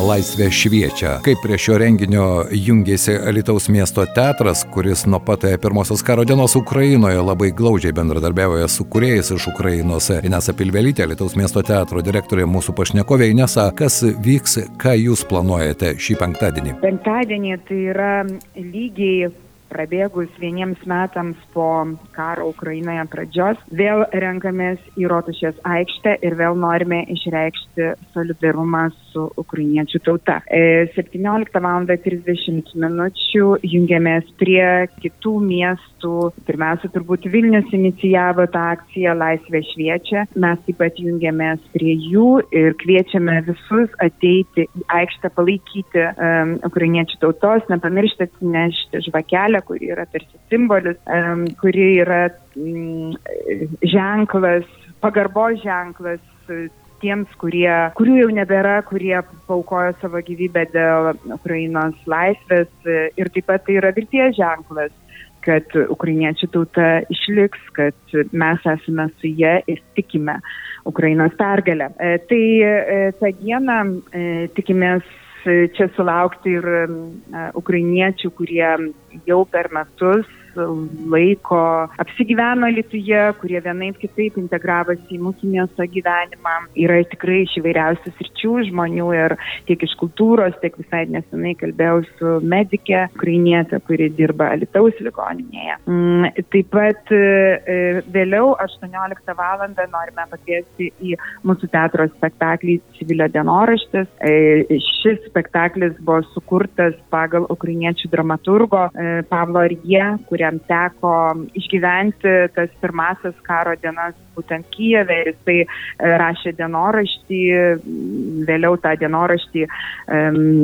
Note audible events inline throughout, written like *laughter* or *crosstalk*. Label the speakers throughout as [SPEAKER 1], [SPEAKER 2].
[SPEAKER 1] Laisvė šviečia. Kaip prie šio renginio jungėsi Alitaus miesto teatras, kuris nuo pat pirmosios karo dienos Ukrainoje labai glaudžiai bendradarbiavoja su kuriejais iš Ukrainos. Inesa Pilvelytė, Alitaus miesto teatro direktorė, mūsų pašnekovė Inesa, kas vyks, ką jūs planuojate šį penktadienį?
[SPEAKER 2] Penktadienį tai yra lygiai prabėgus vieniems metams po karo Ukrainoje pradžios, vėl renkamės į Rotušės aikštę ir vėl norime išreikšti solidarumą su ukrainiečių tauta. 17 val. 30 minučių jungiamės prie kitų miestų. Pirmiausia, turbūt Vilnius inicijavo tą akciją Laisvė šviečia. Mes taip pat jungiamės prie jų ir kviečiame visus ateiti į aikštę palaikyti um, ukrainiečių tautos, nepamiršti atsinešti žvakelę kuri yra tarsi simbolis, kuri yra mm, ženklas, pagarbos ženklas tiems, kurie, kurių jau nebėra, kurie paukojo savo gyvybę dėl Ukrainos laisvės ir taip pat tai yra vilties ženklas kad ukrainiečių tauta išliks, kad mes esame su jie ir tikime Ukrainos pergalę. E, tai e, tą dieną e, tikimės čia sulaukti ir ukrainiečių, kurie jau per metus laiko apsigyveno Lietuvoje, kurie vienaip kitaip integravosi į mūsų miesto gyvenimą. Yra tikrai iš įvairiausių sričių žmonių ir tiek iš kultūros, tiek visai nesenai kalbėjau su medikė, ukrainietė, kuri dirba Alitaus ligoninėje. Mm, taip pat e, vėliau 18 val. norime pakviesti į mūsų teatro spektaklį Civilio dienoraštis. E, šis spektaklis buvo sukurtas pagal ukrainiečių dramaturgo e, Pavlo Arje, kuriam teko išgyventi tas pirmasis karo dienas būtent Kijeve ir jisai e, rašė dienoraštį, vėliau tą dienoraštį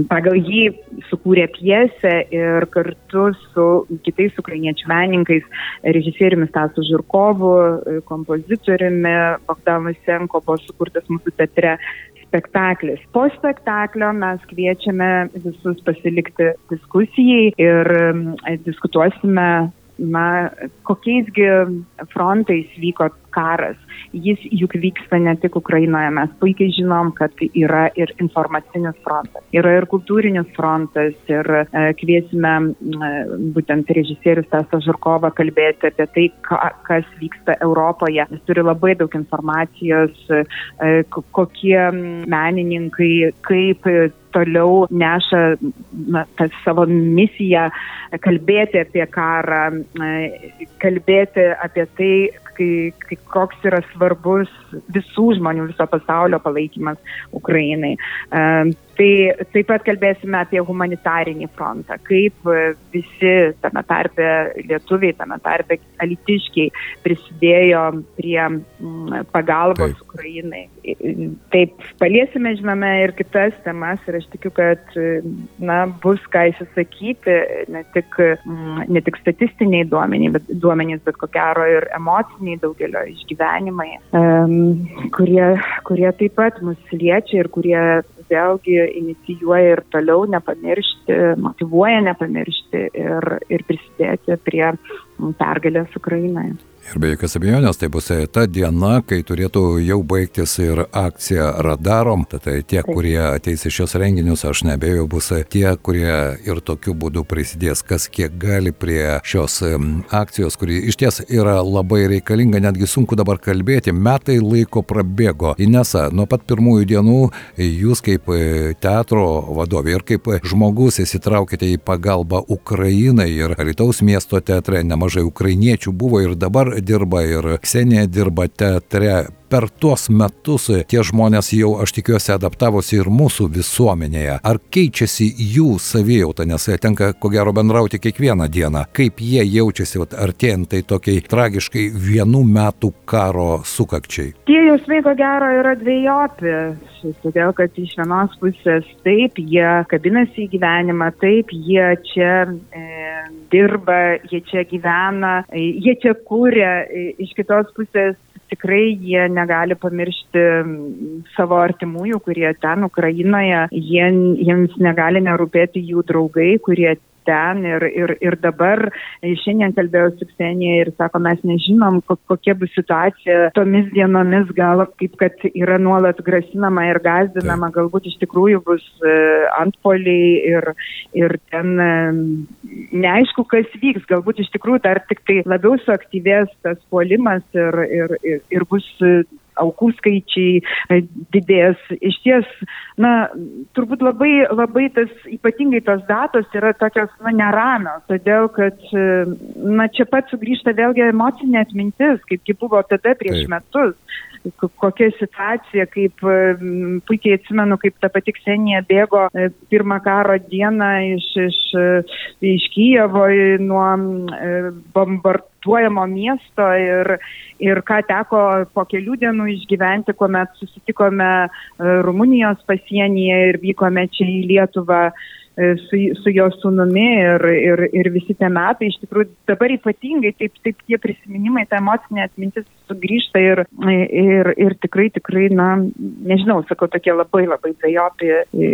[SPEAKER 2] pagal jį sukūrė pjesę ir kartu su kitais ukrainiečių menininkais, režisieriumi Stasu Žirkovu, e, kompozitoriumi Bogdanu Senko buvo sukurtas mūsų teatre spektaklis. Po spektaklio mes kviečiame visus pasilikti diskusijai ir diskutuosime na, kokiaisgi frontais vyko karas. Jis juk vyksta ne tik Ukrainoje, mes puikiai žinom, kad yra ir informacinis frontas, yra ir kultūrinis frontas ir e, kviesime e, būtent režisierius Tasą Žurkovą kalbėti apie tai, ka, kas vyksta Europoje. Jis turi labai daug informacijos, e, kokie menininkai, kaip toliau neša na, tą savo misiją kalbėti apie karą, kalbėti apie tai, kai, kai koks yra svarbus visų žmonių, viso pasaulio palaikymas Ukrainai. Tai taip pat kalbėsime apie humanitarinį frontą, kaip visi tame tarpe lietuviai, tame tarpe alitiškiai prisidėjo prie mm, pagalbos taip. Ukrainai. Taip, paliesime, žinome, ir kitas temas ir aš tikiu, kad na, bus ką įsisakyti, ne tik, mm, ne tik statistiniai duomenys, bet, duomenys, bet ko gero ir emociniai daugelio išgyvenimai, um, kurie, kurie taip pat mus liečia ir kurie vėlgi inicijuoja ir toliau nepamiršti, motivuoja nepamiršti ir, ir prisidėti prie pergalės Ukrainoje.
[SPEAKER 1] Ir be jokios abejonės tai bus ta diena, kai turėtų jau baigtis ir akcija radarom. Tad tai tie, kurie ateis į šios renginius, aš nebejoju, bus tie, kurie ir tokiu būdu prisidės, kas kiek gali prie šios akcijos, kuri iš ties yra labai reikalinga, netgi sunku dabar kalbėti. Metai laiko prabėgo. Inesa, nuo pat pirmųjų dienų jūs kaip e, teatro vadovė ir kaip žmogus įsitraukite į pagalbą Ukrainai ir Lietuvos miesto teatre nemažai ukrainiečių buvo ir dabar dirba ir Ksenija dirba teatre. Per tuos metus tie žmonės jau, aš tikiuosi, adaptavosi ir mūsų visuomenėje. Ar keičiasi jų savijauta, nes tenka ko gero bendrauti kiekvieną dieną. Kaip jie jaučiasi artėjant tai tokiai tragiškai vienų metų karo sukakčiai?
[SPEAKER 2] Tie jausmai ko gero yra dviejopi. Todėl, kad iš vienos pusės taip, jie kabinasi į gyvenimą, taip, jie čia e, dirba, jie čia gyvena, e, jie čia kūrė, e, iš kitos pusės tikrai jie negali pamiršti savo artimųjų, kurie ten Ukrainoje, jie, jiems negali nerūpėti jų draugai, kurie ten ir, ir, ir dabar šiandien kalbėjau su Ksenija ir sako, mes nežinom, kokia bus situacija tomis dienomis, gal kaip kad yra nuolat grasinama ir gazdinama, galbūt iš tikrųjų bus antpoliai ir, ir ten neaišku, kas vyks, galbūt iš tikrųjų dar tik tai labiau suaktyvės tas puolimas ir, ir, ir, ir bus aukų skaičiai e, didės. Iš ties, na, turbūt labai, labai tas, ypatingai tos datos yra tokios, na, neramios, todėl kad, e, na, čia pat sugrįžta vėlgi emocinė atmintis, kaipgi buvo tada prieš Taip. metus kokia situacija, kaip puikiai atsimenu, kaip ta pati Ksenija bėgo e, pirmą karo dieną iš, iš, iš Kyjevo nuo bombarduojimo bombarduojamo miesto ir, ir ką teko po kelių dienų išgyventi, kuomet susitikome e, Rumunijos pasienyje ir vykome čia į Lietuvą. e, su, su jo sūnumi ir, ir, ir visi tie metai, iš tikrųjų dabar ypatingai taip, taip tie prisiminimai, ta emocinė atmintis sugrįžta ir, ir, ir tikrai, tikrai, na, nežinau, sakau, tokie labai labai dviejopi e,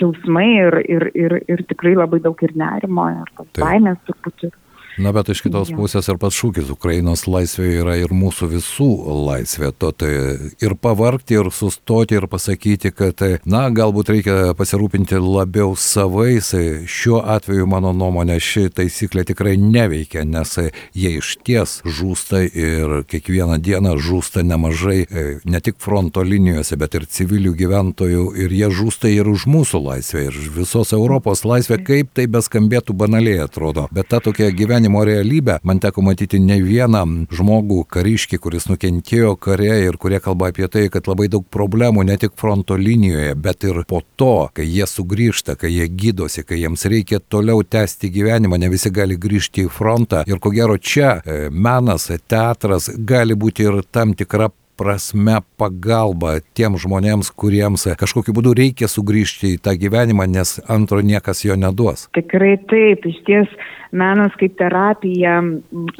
[SPEAKER 2] jausmai ir, ir, ir, ir tikrai labai daug ir nerimo, ir tos baimės turbūt. Ir,
[SPEAKER 1] Na, bet iš kitos ja. pusės ir pats šūkis Ukrainos laisvė yra ir mūsų visų laisvė. To tai ir pavarkti, ir sustoti, ir pasakyti, kad, na, galbūt reikia pasirūpinti labiau savais. Šiuo atveju, mano nuomonė, ši taisyklė tikrai neveikia, nes jie iš ties žūsta ir kiekvieną dieną žūsta nemažai ne tik fronto linijose, bet ir civilių gyventojų ir jie žūsta ir už mūsų laisvę, ir visos Europos laisvę, kaip tai beskambėtų banaliai atrodo. Bet ta tokia gyvenimo gyvenimo realybę. Man teko matyti ne vieną žmogų, kariškį, kuris nukentėjo kare ir kurie kalba apie tai, kad labai daug problemų ne tik fronto linijoje, bet ir po to, kai jie sugrįžta, kai jie gydosi, kai jiems reikia toliau tęsti gyvenimą, ne visi gali grįžti į frontą. Ir ko gero čia e, menas, teatras gali būti ir tam tikra prasme pagalba tiem žmonėms, kuriems kažkokiu būdu reikia sugrįžti į tą gyvenimą, nes antro niekas jo neduos.
[SPEAKER 2] Tikrai taip, iš ties menas kaip terapija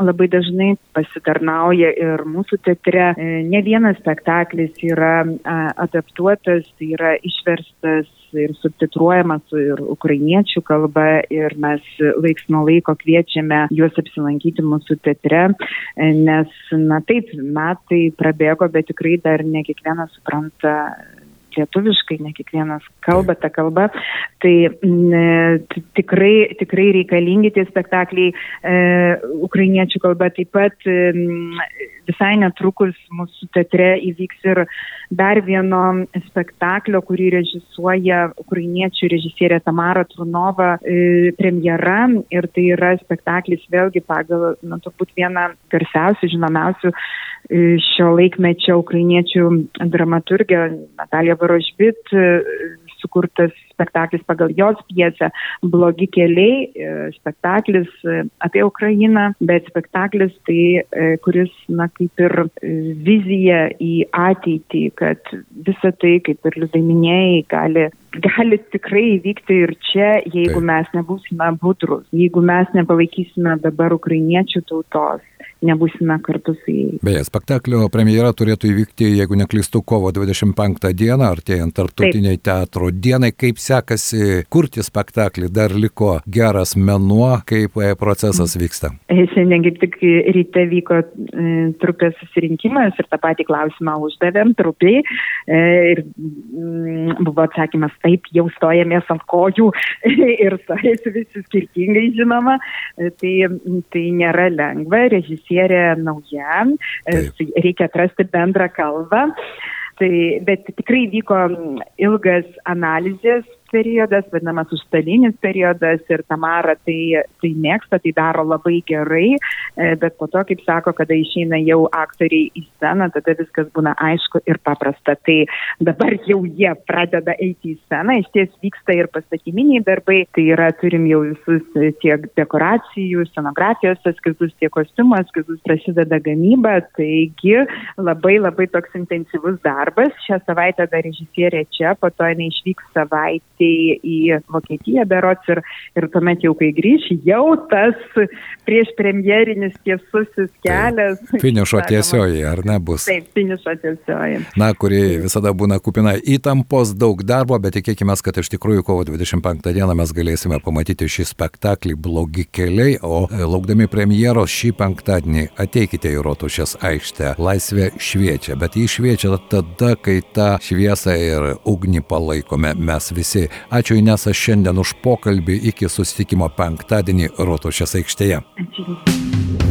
[SPEAKER 2] labai dažnai pasitarnauja ir mūsų teatre. E, ne vienas spektaklis yra adaptuotas, tai yra išverstas ir subtitruojamas ir ukrainiečių kalba ir mes laiks nuo laiko kviečiame juos apsilankyti mūsų teatre, nes, na taip, metai prabėgo, bet tikrai dar ne kiekvienas supranta lietuviškai, ne kiekvienas kalba tą kalbą, tai m, tikrai, tikrai reikalingi tie spektakliai e, ukrainiečių kalba. Taip pat e, visai netrukus mūsų teatre įvyks ir dar vieno spektaklio, kurį režisuoja ukrainiečių režisierė Tamara Trunova e, premjera ir tai yra spektaklis vėlgi pagal, na, turbūt vieną garsiausių, žinomiausių e, šio laikmečio ukrainiečių dramaturgę Nataliją Varožbit sukurtas spektaklis pagal jos pjesę Blogi keliai, e, spektaklis e, apie Ukrainą, bet spektaklis tai, e, kuris, na, kaip ir vizija į ateitį, kad visa tai, kaip ir liūdai minėjai, gali gali tikrai įvykti ir čia, jeigu Taip. mes nebūsime budrus, jeigu mes nepalaikysime dabar ukrainiečių tautos, nebūsime kartu su jais.
[SPEAKER 1] Beje, spektaklio premjera turėtų įvykti, jeigu neklystu, kovo 25 dieną, artėjant tarptautiniai Taip. teatro dienai. Kaip sekasi kurti spektaklį? Dar liko geras menuo, kaip e, procesas vyksta?
[SPEAKER 2] E, šiandien kaip tik ryte vyko e, trupės susirinkimas ir tą patį klausimą uždavėm trupiai. Ir mm, buvo atsakymas taip, jau stojamės ant kojų *laughs* ir stojasi visi skirtingai, žinoma. Tai, tai nėra lengva. Režisierius režisierė nauja, e, Taip. reikia atrasti bendrą kalbą. Tai, bet tikrai vyko ilgas analizės periodas, vadinamas užstalinis periodas ir Tamara tai, tai mėgsta, tai daro labai gerai, e, bet po to, kaip sako, kada išeina jau aktoriai į sceną, tada viskas būna aišku ir paprasta. Tai dabar jau jie pradeda eiti į sceną, iš ties vyksta ir pastatyminiai darbai, tai yra turim jau visus tiek dekoracijų, scenografijos eskizus, tiek kostiumų eskizus, prasideda gamyba, taigi labai labai toks intensyvus darbas. Šią savaitę dar režisierė čia, po to jinai išvyks savaitę išplaukė į Vokietiją berots ir, ir tuomet jau kai grįž, jau tas prieš premjerinis tiesusis kelias.
[SPEAKER 3] Tai, finišo tiesioji, ar ne bus?
[SPEAKER 2] Taip, finišo tiesioji.
[SPEAKER 3] Na, kuri visada būna kupina įtampos, daug darbo, bet tikėkime, kad iš tikrųjų kovo 25 dieną mes galėsime pamatyti šį spektaklį Blogi keliai, o e, laukdami premjeros šį penktadienį ateikite į Rotušės aikštę. Laisvė šviečia, bet jį šviečia tada, kai tą šviesą ir ugnį palaikome mes visi. Ačiū Inesa šiandien už pokalbį iki susitikimo penktadienį Rotušės aikštėje. Ačiū.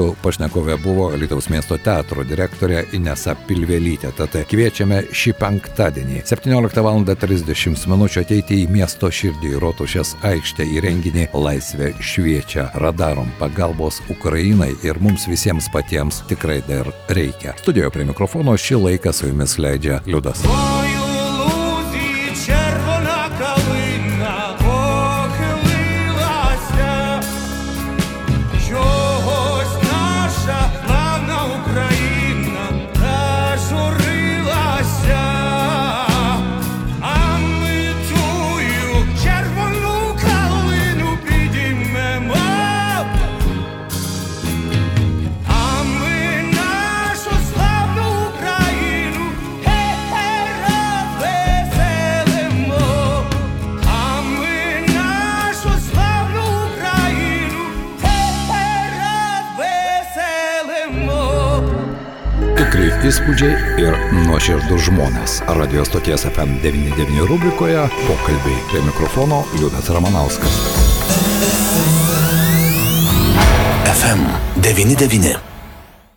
[SPEAKER 3] Mūsų pašnekovė buvo Lietuvos miesto teatro direktorė Inesa Pilvelytė. Tad kviečiame šį penktadienį 17 val. 30 min. ateiti į miesto širdį Rotušės aikštę į renginį Laisvė šviečia radarom pagalbos Ukrainai ir mums visiems patiems tikrai dar reikia. Studijoje prie mikrofono šį laiką su jumis leidžia Liudas. Oju. Įspūdžiai ir nuoširdus žmonės. Radio stoties FM99 rubrikoje pokalbiai prie mikrofono Liudas Ramanauskas. FM99